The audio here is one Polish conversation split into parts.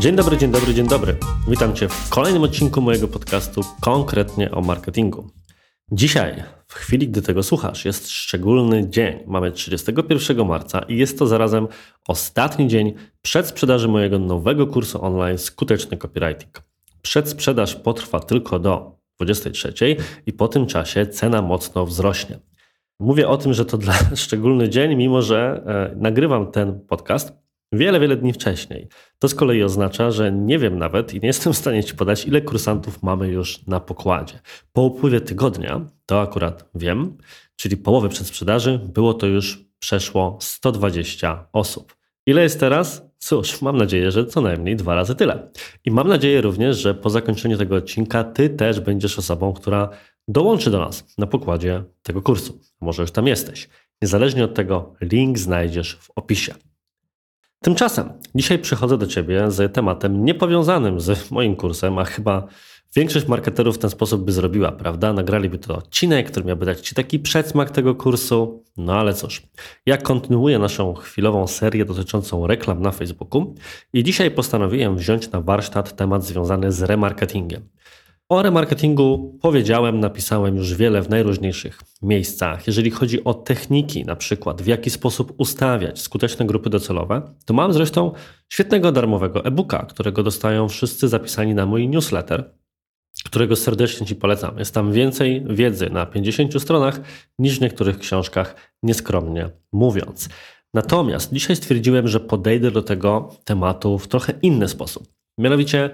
Dzień dobry, dzień dobry, dzień dobry. Witam Cię w kolejnym odcinku mojego podcastu konkretnie o marketingu. Dzisiaj, w chwili gdy tego słuchasz, jest szczególny dzień. Mamy 31 marca i jest to zarazem ostatni dzień przedsprzedaży mojego nowego kursu online Skuteczny Copywriting. Przedsprzedaż potrwa tylko do 23 i po tym czasie cena mocno wzrośnie. Mówię o tym, że to dla szczególny dzień, mimo że e, nagrywam ten podcast wiele, wiele dni wcześniej. To z kolei oznacza, że nie wiem nawet i nie jestem w stanie Ci podać, ile kursantów mamy już na pokładzie. Po upływie tygodnia, to akurat wiem, czyli połowy przedsprzedaży, było to już przeszło 120 osób. Ile jest teraz? Cóż, mam nadzieję, że co najmniej dwa razy tyle. I mam nadzieję również, że po zakończeniu tego odcinka Ty też będziesz osobą, która dołączy do nas na pokładzie tego kursu. Może już tam jesteś. Niezależnie od tego, link znajdziesz w opisie. Tymczasem dzisiaj przychodzę do Ciebie z tematem niepowiązanym z moim kursem, a chyba większość marketerów w ten sposób by zrobiła, prawda? Nagraliby to odcinek, który miałby dać Ci taki przedsmak tego kursu. No ale cóż, ja kontynuuję naszą chwilową serię dotyczącą reklam na Facebooku i dzisiaj postanowiłem wziąć na warsztat temat związany z remarketingiem. O remarketingu powiedziałem, napisałem już wiele w najróżniejszych miejscach. Jeżeli chodzi o techniki, na przykład w jaki sposób ustawiać skuteczne grupy docelowe, to mam zresztą świetnego darmowego e-booka, którego dostają wszyscy zapisani na mój newsletter, którego serdecznie Ci polecam. Jest tam więcej wiedzy na 50 stronach niż w niektórych książkach, nieskromnie mówiąc. Natomiast dzisiaj stwierdziłem, że podejdę do tego tematu w trochę inny sposób. Mianowicie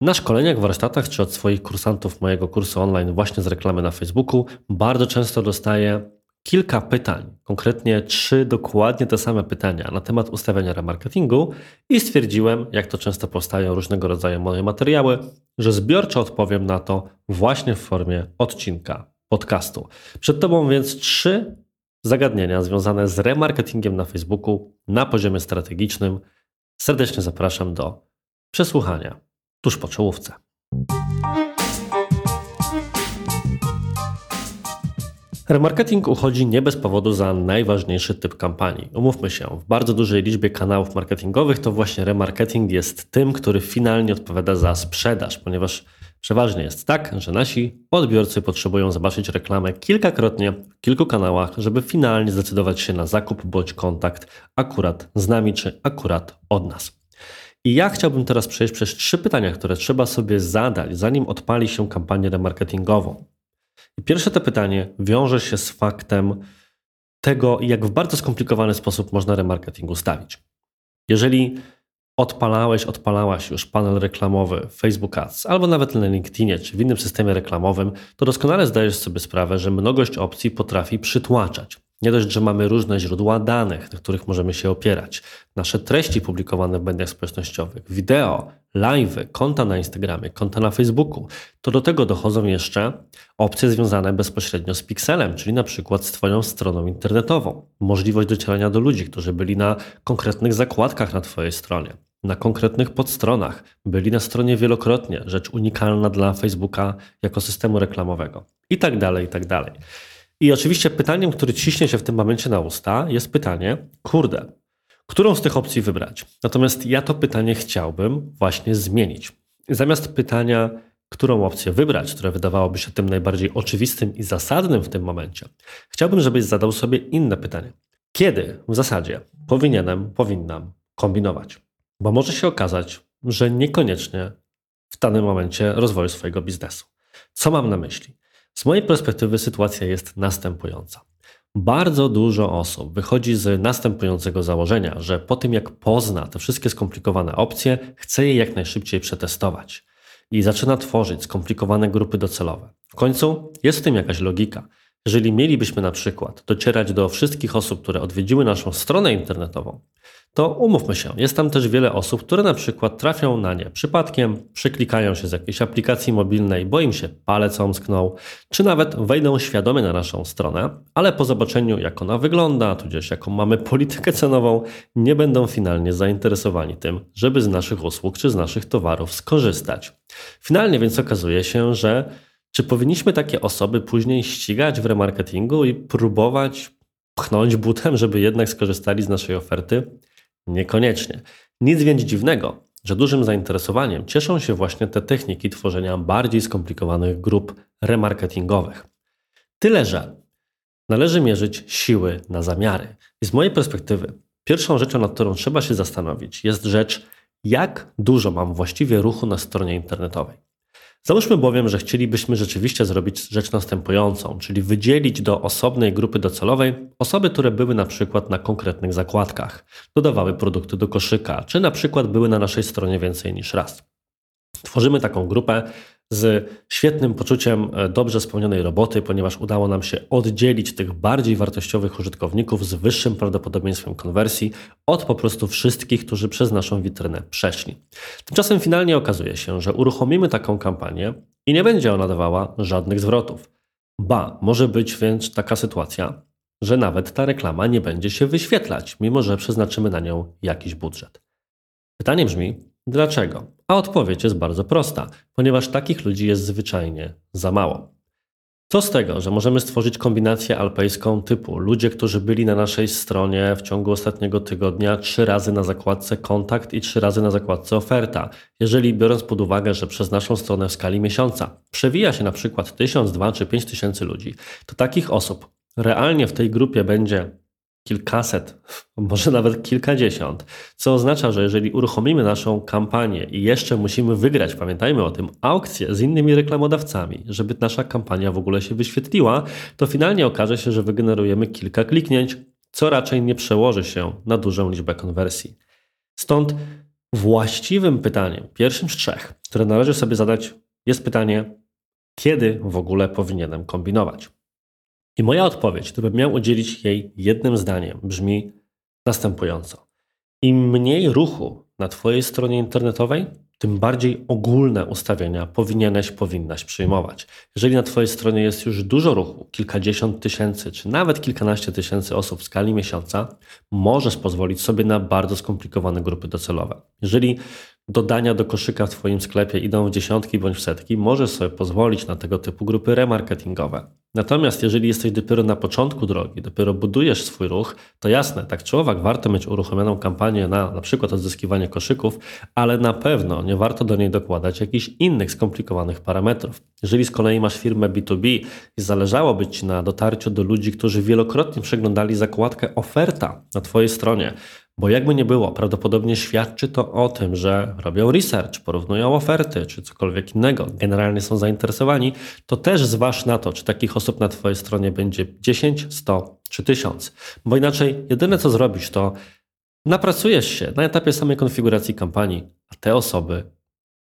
na szkoleniach, warsztatach czy od swoich kursantów mojego kursu online właśnie z reklamy na Facebooku bardzo często dostaję kilka pytań, konkretnie trzy dokładnie te same pytania na temat ustawiania remarketingu i stwierdziłem, jak to często powstają różnego rodzaju moje materiały, że zbiorczo odpowiem na to właśnie w formie odcinka podcastu. Przed Tobą więc trzy zagadnienia związane z remarketingiem na Facebooku na poziomie strategicznym. Serdecznie zapraszam do przesłuchania tuż po czołówce. Remarketing uchodzi nie bez powodu za najważniejszy typ kampanii. Umówmy się, w bardzo dużej liczbie kanałów marketingowych to właśnie remarketing jest tym, który finalnie odpowiada za sprzedaż, ponieważ przeważnie jest tak, że nasi odbiorcy potrzebują zobaczyć reklamę kilkakrotnie w kilku kanałach, żeby finalnie zdecydować się na zakup bądź kontakt akurat z nami czy akurat od nas. I ja chciałbym teraz przejść przez trzy pytania, które trzeba sobie zadać, zanim odpali się kampanię remarketingową. I pierwsze to pytanie wiąże się z faktem tego, jak w bardzo skomplikowany sposób można remarketing ustawić. Jeżeli odpalałeś, odpalałaś już panel reklamowy Facebook Ads, albo nawet na LinkedInie czy w innym systemie reklamowym, to doskonale zdajesz sobie sprawę, że mnogość opcji potrafi przytłaczać. Nie dość, że mamy różne źródła danych, na których możemy się opierać, nasze treści publikowane w mediach społecznościowych, wideo, live, konta na Instagramie, konta na Facebooku, to do tego dochodzą jeszcze opcje związane bezpośrednio z pikselem, czyli na przykład z Twoją stroną internetową, możliwość docierania do ludzi, którzy byli na konkretnych zakładkach na Twojej stronie, na konkretnych podstronach, byli na stronie wielokrotnie, rzecz unikalna dla Facebooka jako systemu reklamowego. I tak dalej, i tak dalej. I oczywiście pytaniem, które ciśnie się w tym momencie na usta, jest pytanie, kurde, którą z tych opcji wybrać? Natomiast ja to pytanie chciałbym właśnie zmienić. Zamiast pytania, którą opcję wybrać, które wydawałoby się tym najbardziej oczywistym i zasadnym w tym momencie, chciałbym, żebyś zadał sobie inne pytanie. Kiedy w zasadzie powinienem, powinnam kombinować? Bo może się okazać, że niekoniecznie w danym momencie rozwoju swojego biznesu. Co mam na myśli? Z mojej perspektywy sytuacja jest następująca. Bardzo dużo osób wychodzi z następującego założenia, że po tym jak pozna te wszystkie skomplikowane opcje, chce je jak najszybciej przetestować i zaczyna tworzyć skomplikowane grupy docelowe. W końcu jest w tym jakaś logika. Jeżeli mielibyśmy na przykład docierać do wszystkich osób, które odwiedziły naszą stronę internetową, to umówmy się, jest tam też wiele osób, które na przykład trafią na nie przypadkiem, przeklikają się z jakiejś aplikacji mobilnej, bo im się palec omsknął, czy nawet wejdą świadomie na naszą stronę, ale po zobaczeniu jak ona wygląda, tudzież jaką mamy politykę cenową, nie będą finalnie zainteresowani tym, żeby z naszych usług czy z naszych towarów skorzystać. Finalnie więc okazuje się, że czy powinniśmy takie osoby później ścigać w remarketingu i próbować pchnąć butem, żeby jednak skorzystali z naszej oferty? Niekoniecznie. Nic więc dziwnego, że dużym zainteresowaniem cieszą się właśnie te techniki tworzenia bardziej skomplikowanych grup remarketingowych. Tyle, że należy mierzyć siły na zamiary. I z mojej perspektywy, pierwszą rzeczą, nad którą trzeba się zastanowić, jest rzecz, jak dużo mam właściwie ruchu na stronie internetowej. Załóżmy bowiem, że chcielibyśmy rzeczywiście zrobić rzecz następującą, czyli wydzielić do osobnej grupy docelowej osoby, które były na przykład na konkretnych zakładkach, dodawały produkty do koszyka, czy na przykład były na naszej stronie więcej niż raz. Tworzymy taką grupę z świetnym poczuciem e, dobrze spełnionej roboty, ponieważ udało nam się oddzielić tych bardziej wartościowych użytkowników z wyższym prawdopodobieństwem konwersji od po prostu wszystkich, którzy przez naszą witrynę przeszli. Tymczasem finalnie okazuje się, że uruchomimy taką kampanię i nie będzie ona dawała żadnych zwrotów. Ba, może być więc taka sytuacja, że nawet ta reklama nie będzie się wyświetlać, mimo że przeznaczymy na nią jakiś budżet. Pytanie brzmi, Dlaczego? A odpowiedź jest bardzo prosta, ponieważ takich ludzi jest zwyczajnie za mało. Co z tego, że możemy stworzyć kombinację alpejską typu ludzie, którzy byli na naszej stronie w ciągu ostatniego tygodnia trzy razy na zakładce kontakt i trzy razy na zakładce oferta. Jeżeli biorąc pod uwagę, że przez naszą stronę w skali miesiąca przewija się na przykład 1000, 2 czy 5 tysięcy ludzi, to takich osób realnie w tej grupie będzie kilkaset, może nawet kilkadziesiąt, co oznacza, że jeżeli uruchomimy naszą kampanię i jeszcze musimy wygrać, pamiętajmy o tym, aukcję z innymi reklamodawcami, żeby nasza kampania w ogóle się wyświetliła, to finalnie okaże się, że wygenerujemy kilka kliknięć, co raczej nie przełoży się na dużą liczbę konwersji. Stąd właściwym pytaniem, pierwszym z trzech, które należy sobie zadać, jest pytanie, kiedy w ogóle powinienem kombinować. I moja odpowiedź, gdybym miał udzielić jej jednym zdaniem, brzmi następująco. Im mniej ruchu na Twojej stronie internetowej, tym bardziej ogólne ustawienia powinieneś, powinnaś przyjmować. Jeżeli na Twojej stronie jest już dużo ruchu, kilkadziesiąt tysięcy, czy nawet kilkanaście tysięcy osób w skali miesiąca, możesz pozwolić sobie na bardzo skomplikowane grupy docelowe. Jeżeli dodania do koszyka w Twoim sklepie idą w dziesiątki bądź w setki, możesz sobie pozwolić na tego typu grupy remarketingowe. Natomiast jeżeli jesteś dopiero na początku drogi, dopiero budujesz swój ruch, to jasne, tak czy owak warto mieć uruchomioną kampanię na na przykład odzyskiwanie koszyków, ale na pewno nie warto do niej dokładać jakichś innych skomplikowanych parametrów. Jeżeli z kolei masz firmę B2B i zależałoby Ci na dotarciu do ludzi, którzy wielokrotnie przeglądali zakładkę oferta na Twojej stronie, bo jakby nie było, prawdopodobnie świadczy to o tym, że robią research, porównują oferty czy cokolwiek innego, generalnie są zainteresowani, to też zważ na to, czy takich osób na Twojej stronie będzie 10, 100 czy 1000. Bo inaczej, jedyne co zrobisz, to napracujesz się na etapie samej konfiguracji kampanii, a te osoby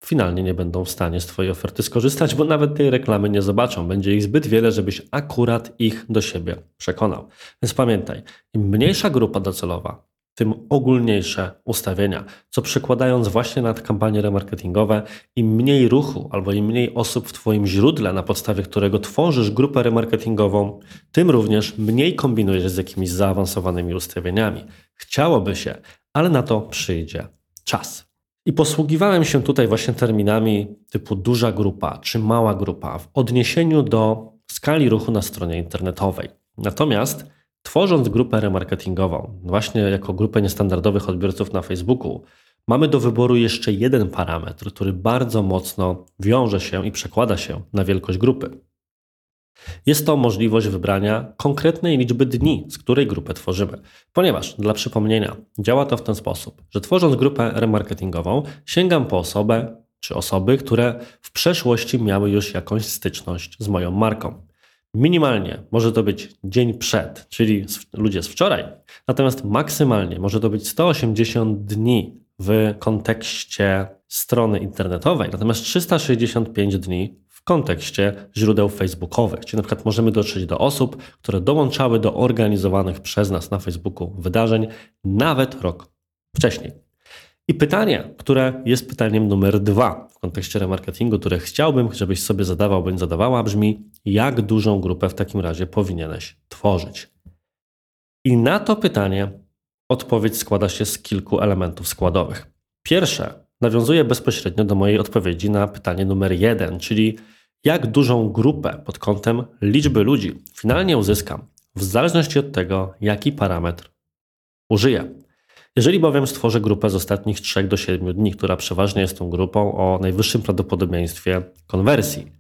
finalnie nie będą w stanie z Twojej oferty skorzystać, bo nawet tej reklamy nie zobaczą. Będzie ich zbyt wiele, żebyś akurat ich do siebie przekonał. Więc pamiętaj, im mniejsza grupa docelowa, tym ogólniejsze ustawienia, co przekładając właśnie na kampanie remarketingowe, im mniej ruchu albo im mniej osób w Twoim źródle, na podstawie którego tworzysz grupę remarketingową, tym również mniej kombinujesz z jakimiś zaawansowanymi ustawieniami. Chciałoby się, ale na to przyjdzie czas. I posługiwałem się tutaj właśnie terminami typu duża grupa czy mała grupa w odniesieniu do skali ruchu na stronie internetowej. Natomiast Tworząc grupę remarketingową, właśnie jako grupę niestandardowych odbiorców na Facebooku, mamy do wyboru jeszcze jeden parametr, który bardzo mocno wiąże się i przekłada się na wielkość grupy. Jest to możliwość wybrania konkretnej liczby dni, z której grupę tworzymy. Ponieważ, dla przypomnienia, działa to w ten sposób, że tworząc grupę remarketingową, sięgam po osobę czy osoby, które w przeszłości miały już jakąś styczność z moją marką. Minimalnie może to być dzień przed, czyli ludzie z wczoraj, natomiast maksymalnie może to być 180 dni w kontekście strony internetowej, natomiast 365 dni w kontekście źródeł facebookowych, czyli na przykład możemy dotrzeć do osób, które dołączały do organizowanych przez nas na Facebooku wydarzeń nawet rok wcześniej. I pytanie, które jest pytaniem numer dwa w kontekście remarketingu, które chciałbym, żebyś sobie zadawał bądź zadawała, brzmi: jak dużą grupę w takim razie powinieneś tworzyć? I na to pytanie odpowiedź składa się z kilku elementów składowych. Pierwsze nawiązuje bezpośrednio do mojej odpowiedzi na pytanie numer jeden, czyli jak dużą grupę pod kątem liczby ludzi finalnie uzyskam, w zależności od tego, jaki parametr użyję. Jeżeli bowiem stworzę grupę z ostatnich 3 do 7 dni, która przeważnie jest tą grupą o najwyższym prawdopodobieństwie konwersji,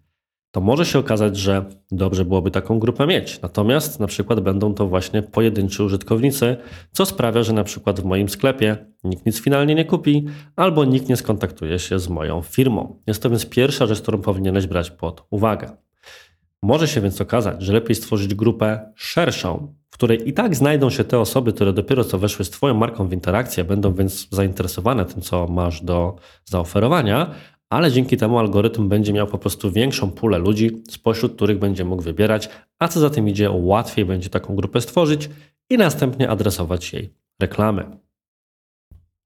to może się okazać, że dobrze byłoby taką grupę mieć. Natomiast na przykład będą to właśnie pojedynczy użytkownicy, co sprawia, że na przykład w moim sklepie nikt nic finalnie nie kupi, albo nikt nie skontaktuje się z moją firmą. Jest to więc pierwsza rzecz, którą powinieneś brać pod uwagę. Może się więc okazać, że lepiej stworzyć grupę szerszą, której i tak znajdą się te osoby, które dopiero co weszły z Twoją marką w interakcję, będą więc zainteresowane tym, co masz do zaoferowania, ale dzięki temu algorytm będzie miał po prostu większą pulę ludzi, spośród których będzie mógł wybierać, a co za tym idzie, łatwiej będzie taką grupę stworzyć i następnie adresować jej reklamy.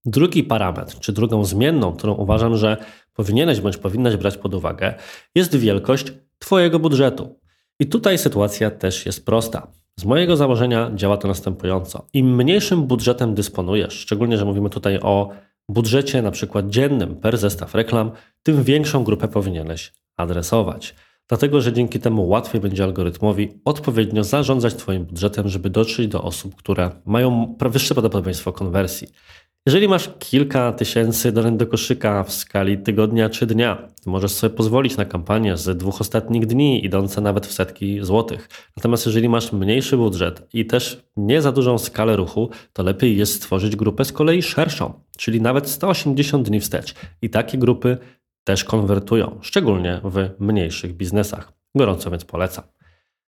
Drugi parametr, czy drugą zmienną, którą uważam, że powinieneś bądź powinnaś brać pod uwagę, jest wielkość Twojego budżetu. I tutaj sytuacja też jest prosta. Z mojego założenia działa to następująco. Im mniejszym budżetem dysponujesz, szczególnie, że mówimy tutaj o budżecie na przykład dziennym per zestaw reklam, tym większą grupę powinieneś adresować. Dlatego, że dzięki temu łatwiej będzie algorytmowi odpowiednio zarządzać Twoim budżetem, żeby dotrzeć do osób, które mają wyższe prawdopodobieństwo konwersji. Jeżeli masz kilka tysięcy dolarów do koszyka w skali tygodnia czy dnia, możesz sobie pozwolić na kampanię z dwóch ostatnich dni, idące nawet w setki złotych. Natomiast jeżeli masz mniejszy budżet i też nie za dużą skalę ruchu, to lepiej jest stworzyć grupę z kolei szerszą, czyli nawet 180 dni wstecz. I takie grupy też konwertują, szczególnie w mniejszych biznesach. Gorąco więc polecam.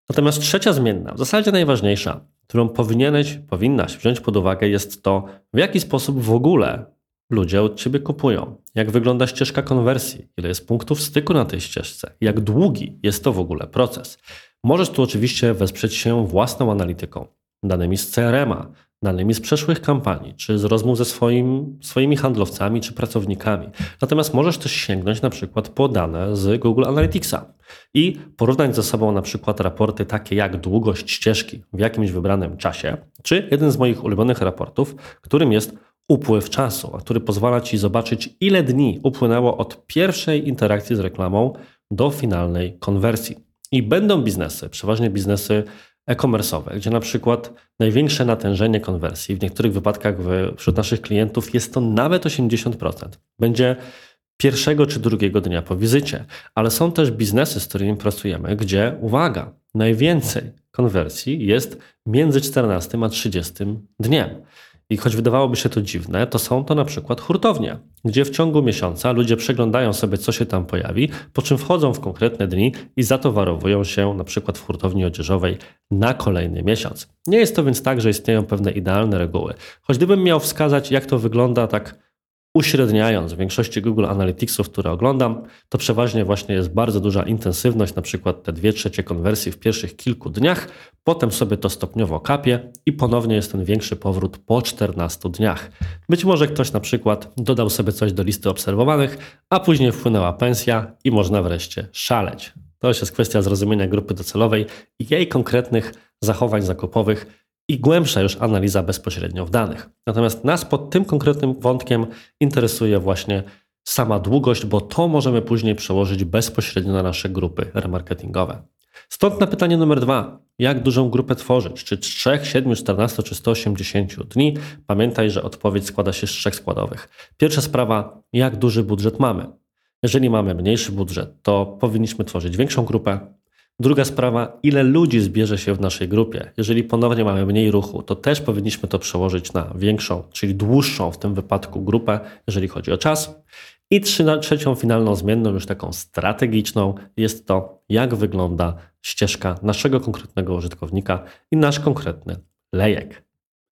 Natomiast trzecia zmienna, w zasadzie najważniejsza, którą powinieneś, powinnaś wziąć pod uwagę, jest to, w jaki sposób w ogóle ludzie od ciebie kupują. Jak wygląda ścieżka konwersji, ile jest punktów styku na tej ścieżce, jak długi jest to w ogóle proces. Możesz tu oczywiście wesprzeć się własną analityką, danymi z CRM-a, danymi z przeszłych kampanii, czy z rozmów ze swoim, swoimi handlowcami czy pracownikami. Natomiast możesz też sięgnąć na przykład po dane z Google Analyticsa i porównać ze sobą na przykład raporty takie jak długość ścieżki w jakimś wybranym czasie, czy jeden z moich ulubionych raportów, którym jest upływ czasu, który pozwala Ci zobaczyć, ile dni upłynęło od pierwszej interakcji z reklamą do finalnej konwersji. I będą biznesy, przeważnie biznesy e-commerce'owe, gdzie na przykład największe natężenie konwersji, w niektórych wypadkach wśród naszych klientów jest to nawet 80%. Będzie pierwszego czy drugiego dnia po wizycie, ale są też biznesy, z którymi pracujemy, gdzie, uwaga, najwięcej konwersji jest między 14 a 30 dniem. I choć wydawałoby się to dziwne, to są to na przykład hurtownie, gdzie w ciągu miesiąca ludzie przeglądają sobie, co się tam pojawi, po czym wchodzą w konkretne dni i zatowarowują się na przykład w hurtowni odzieżowej na kolejny miesiąc. Nie jest to więc tak, że istnieją pewne idealne reguły. Choć gdybym miał wskazać, jak to wygląda tak Uśredniając w większości Google Analyticsów, które oglądam, to przeważnie właśnie jest bardzo duża intensywność, na przykład te dwie trzecie konwersji w pierwszych kilku dniach, potem sobie to stopniowo kapie i ponownie jest ten większy powrót po 14 dniach. Być może ktoś na przykład dodał sobie coś do listy obserwowanych, a później wpłynęła pensja i można wreszcie szaleć. To już jest kwestia zrozumienia grupy docelowej i jej konkretnych zachowań zakupowych, i głębsza już analiza bezpośrednio w danych. Natomiast nas pod tym konkretnym wątkiem interesuje właśnie sama długość, bo to możemy później przełożyć bezpośrednio na nasze grupy remarketingowe. Stąd na pytanie numer dwa. Jak dużą grupę tworzyć? Czy 3, 7, 14 czy 180 dni? Pamiętaj, że odpowiedź składa się z trzech składowych. Pierwsza sprawa, jak duży budżet mamy? Jeżeli mamy mniejszy budżet, to powinniśmy tworzyć większą grupę. Druga sprawa, ile ludzi zbierze się w naszej grupie. Jeżeli ponownie mamy mniej ruchu, to też powinniśmy to przełożyć na większą, czyli dłuższą w tym wypadku grupę, jeżeli chodzi o czas. I trzecią finalną zmienną, już taką strategiczną, jest to, jak wygląda ścieżka naszego konkretnego użytkownika i nasz konkretny lejek.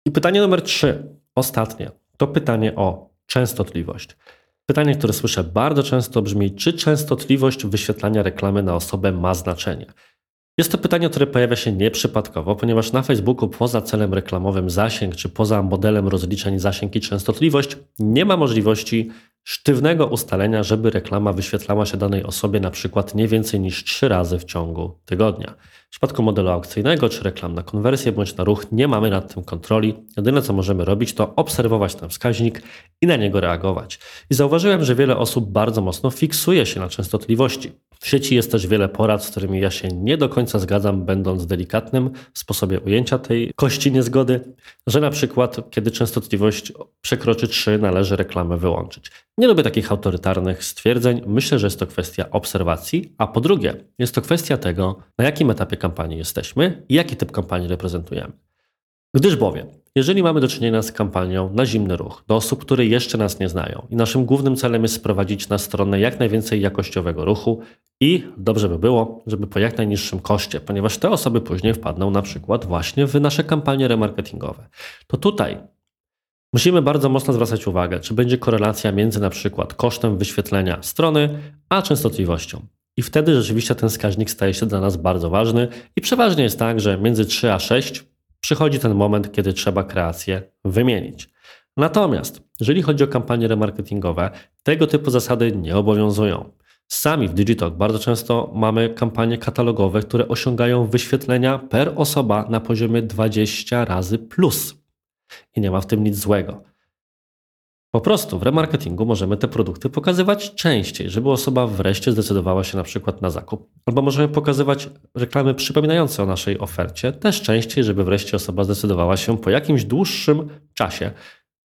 I pytanie numer trzy, ostatnie, to pytanie o częstotliwość. Pytanie, które słyszę bardzo często brzmi, czy częstotliwość wyświetlania reklamy na osobę ma znaczenie? Jest to pytanie, które pojawia się nieprzypadkowo, ponieważ na Facebooku poza celem reklamowym zasięg, czy poza modelem rozliczeń zasięg i częstotliwość, nie ma możliwości sztywnego ustalenia, żeby reklama wyświetlała się danej osobie na przykład nie więcej niż 3 razy w ciągu tygodnia. W przypadku modelu aukcyjnego czy reklam na konwersję bądź na ruch nie mamy nad tym kontroli. Jedyne co możemy robić to obserwować ten wskaźnik i na niego reagować. I zauważyłem, że wiele osób bardzo mocno fiksuje się na częstotliwości. W sieci jest też wiele porad, z którymi ja się nie do końca zgadzam, będąc delikatnym w sposobie ujęcia tej kości niezgody, że na przykład kiedy częstotliwość przekroczy 3 należy reklamę wyłączyć. Nie lubię takich autorytarnych stwierdzeń. Myślę, że jest to kwestia obserwacji, a po drugie, jest to kwestia tego, na jakim etapie kampanii jesteśmy i jaki typ kampanii reprezentujemy. Gdyż bowiem, jeżeli mamy do czynienia z kampanią na zimny ruch do osób, które jeszcze nas nie znają i naszym głównym celem jest sprowadzić na stronę jak najwięcej jakościowego ruchu i dobrze by było, żeby po jak najniższym koszcie, ponieważ te osoby później wpadną na przykład właśnie w nasze kampanie remarketingowe, to tutaj Musimy bardzo mocno zwracać uwagę, czy będzie korelacja między na przykład kosztem wyświetlenia strony, a częstotliwością. I wtedy rzeczywiście ten wskaźnik staje się dla nas bardzo ważny i przeważnie jest tak, że między 3 a 6 przychodzi ten moment, kiedy trzeba kreację wymienić. Natomiast jeżeli chodzi o kampanie remarketingowe, tego typu zasady nie obowiązują. Sami w Digitalk bardzo często mamy kampanie katalogowe, które osiągają wyświetlenia per osoba na poziomie 20 razy plus. I nie ma w tym nic złego. Po prostu w remarketingu możemy te produkty pokazywać częściej, żeby osoba wreszcie zdecydowała się na przykład na zakup. Albo możemy pokazywać reklamy przypominające o naszej ofercie też częściej, żeby wreszcie osoba zdecydowała się po jakimś dłuższym czasie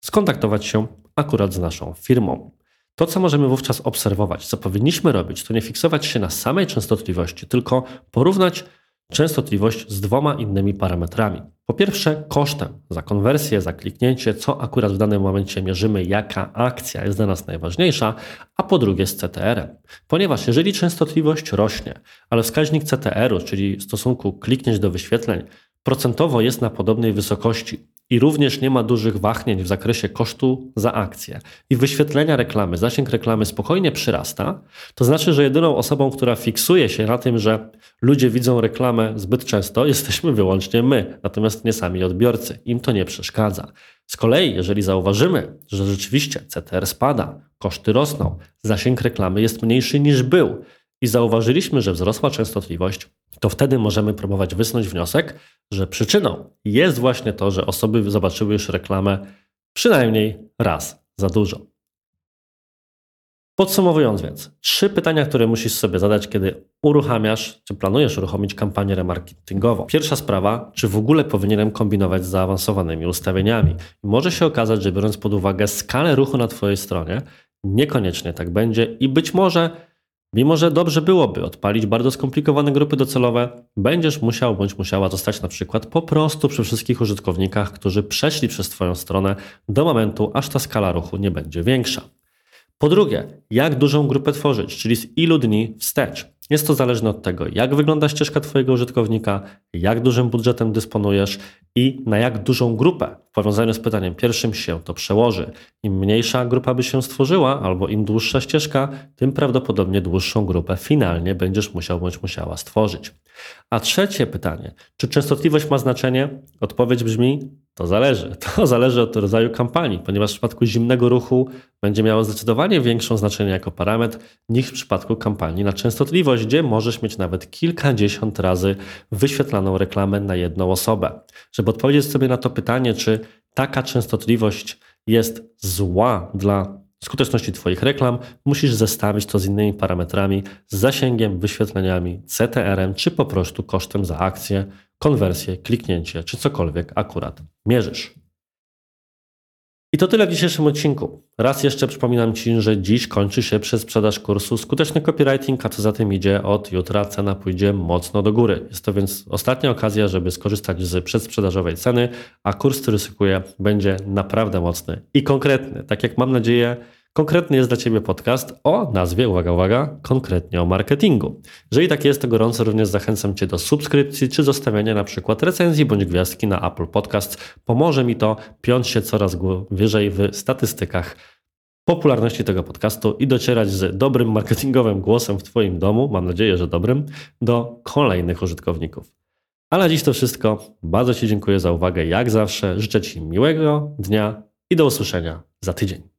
skontaktować się akurat z naszą firmą. To, co możemy wówczas obserwować, co powinniśmy robić, to nie fiksować się na samej częstotliwości, tylko porównać częstotliwość z dwoma innymi parametrami. Po pierwsze, kosztem za konwersję, za kliknięcie, co akurat w danym momencie mierzymy, jaka akcja jest dla nas najważniejsza, a po drugie z CTR-em. Ponieważ jeżeli częstotliwość rośnie, ale wskaźnik CTR-u, czyli stosunku kliknięć do wyświetleń, procentowo jest na podobnej wysokości i również nie ma dużych wahnięć w zakresie kosztu za akcję i wyświetlenia reklamy, zasięg reklamy spokojnie przyrasta, to znaczy, że jedyną osobą, która fiksuje się na tym, że ludzie widzą reklamę zbyt często, jesteśmy wyłącznie my, natomiast nie sami odbiorcy. Im to nie przeszkadza. Z kolei, jeżeli zauważymy, że rzeczywiście CTR spada, koszty rosną, zasięg reklamy jest mniejszy niż był i zauważyliśmy, że wzrosła częstotliwość, to wtedy możemy próbować wysnuć wniosek, że przyczyną jest właśnie to, że osoby zobaczyły już reklamę przynajmniej raz za dużo. Podsumowując więc, trzy pytania, które musisz sobie zadać, kiedy uruchamiasz, czy planujesz uruchomić kampanię remarketingową. Pierwsza sprawa, czy w ogóle powinienem kombinować z zaawansowanymi ustawieniami. może się okazać, że biorąc pod uwagę skalę ruchu na Twojej stronie, niekoniecznie tak będzie i być może Mimo, że dobrze byłoby odpalić bardzo skomplikowane grupy docelowe, będziesz musiał bądź musiała zostać na przykład po prostu przy wszystkich użytkownikach, którzy przeszli przez Twoją stronę do momentu, aż ta skala ruchu nie będzie większa. Po drugie, jak dużą grupę tworzyć, czyli z ilu dni wstecz. Jest to zależne od tego, jak wygląda ścieżka Twojego użytkownika, jak dużym budżetem dysponujesz i na jak dużą grupę w powiązaniu z pytaniem pierwszym się to przełoży. Im mniejsza grupa by się stworzyła, albo im dłuższa ścieżka, tym prawdopodobnie dłuższą grupę finalnie będziesz musiał bądź musiała stworzyć. A trzecie pytanie, czy częstotliwość ma znaczenie? Odpowiedź brzmi: to zależy. To zależy od rodzaju kampanii, ponieważ w przypadku zimnego ruchu będzie miało zdecydowanie większą znaczenie jako parametr niż w przypadku kampanii na częstotliwość, gdzie możesz mieć nawet kilkadziesiąt razy wyświetlaną reklamę na jedną osobę. Żeby odpowiedzieć sobie na to pytanie, czy taka częstotliwość jest zła dla skuteczności Twoich reklam, musisz zestawić to z innymi parametrami, z zasięgiem, wyświetleniami, CTR-em, czy po prostu kosztem za akcję, konwersję, kliknięcie, czy cokolwiek akurat mierzysz. I to tyle w dzisiejszym odcinku. Raz jeszcze przypominam Ci, że dziś kończy się sprzedaż kursu Skuteczny Copywriting, a co za tym idzie, od jutra cena pójdzie mocno do góry. Jest to więc ostatnia okazja, żeby skorzystać z przedsprzedażowej ceny, a kurs, który sykuję, będzie naprawdę mocny i konkretny. Tak jak mam nadzieję, Konkretny jest dla Ciebie podcast o nazwie, uwaga, uwaga, konkretnie o marketingu. Jeżeli tak jest, to gorąco również zachęcam Cię do subskrypcji czy zostawiania na przykład recenzji bądź gwiazdki na Apple Podcast. Pomoże mi to piąć się coraz wyżej w statystykach popularności tego podcastu i docierać z dobrym marketingowym głosem w Twoim domu, mam nadzieję, że dobrym, do kolejnych użytkowników. A na dziś to wszystko. Bardzo Ci dziękuję za uwagę. Jak zawsze życzę Ci miłego dnia i do usłyszenia za tydzień.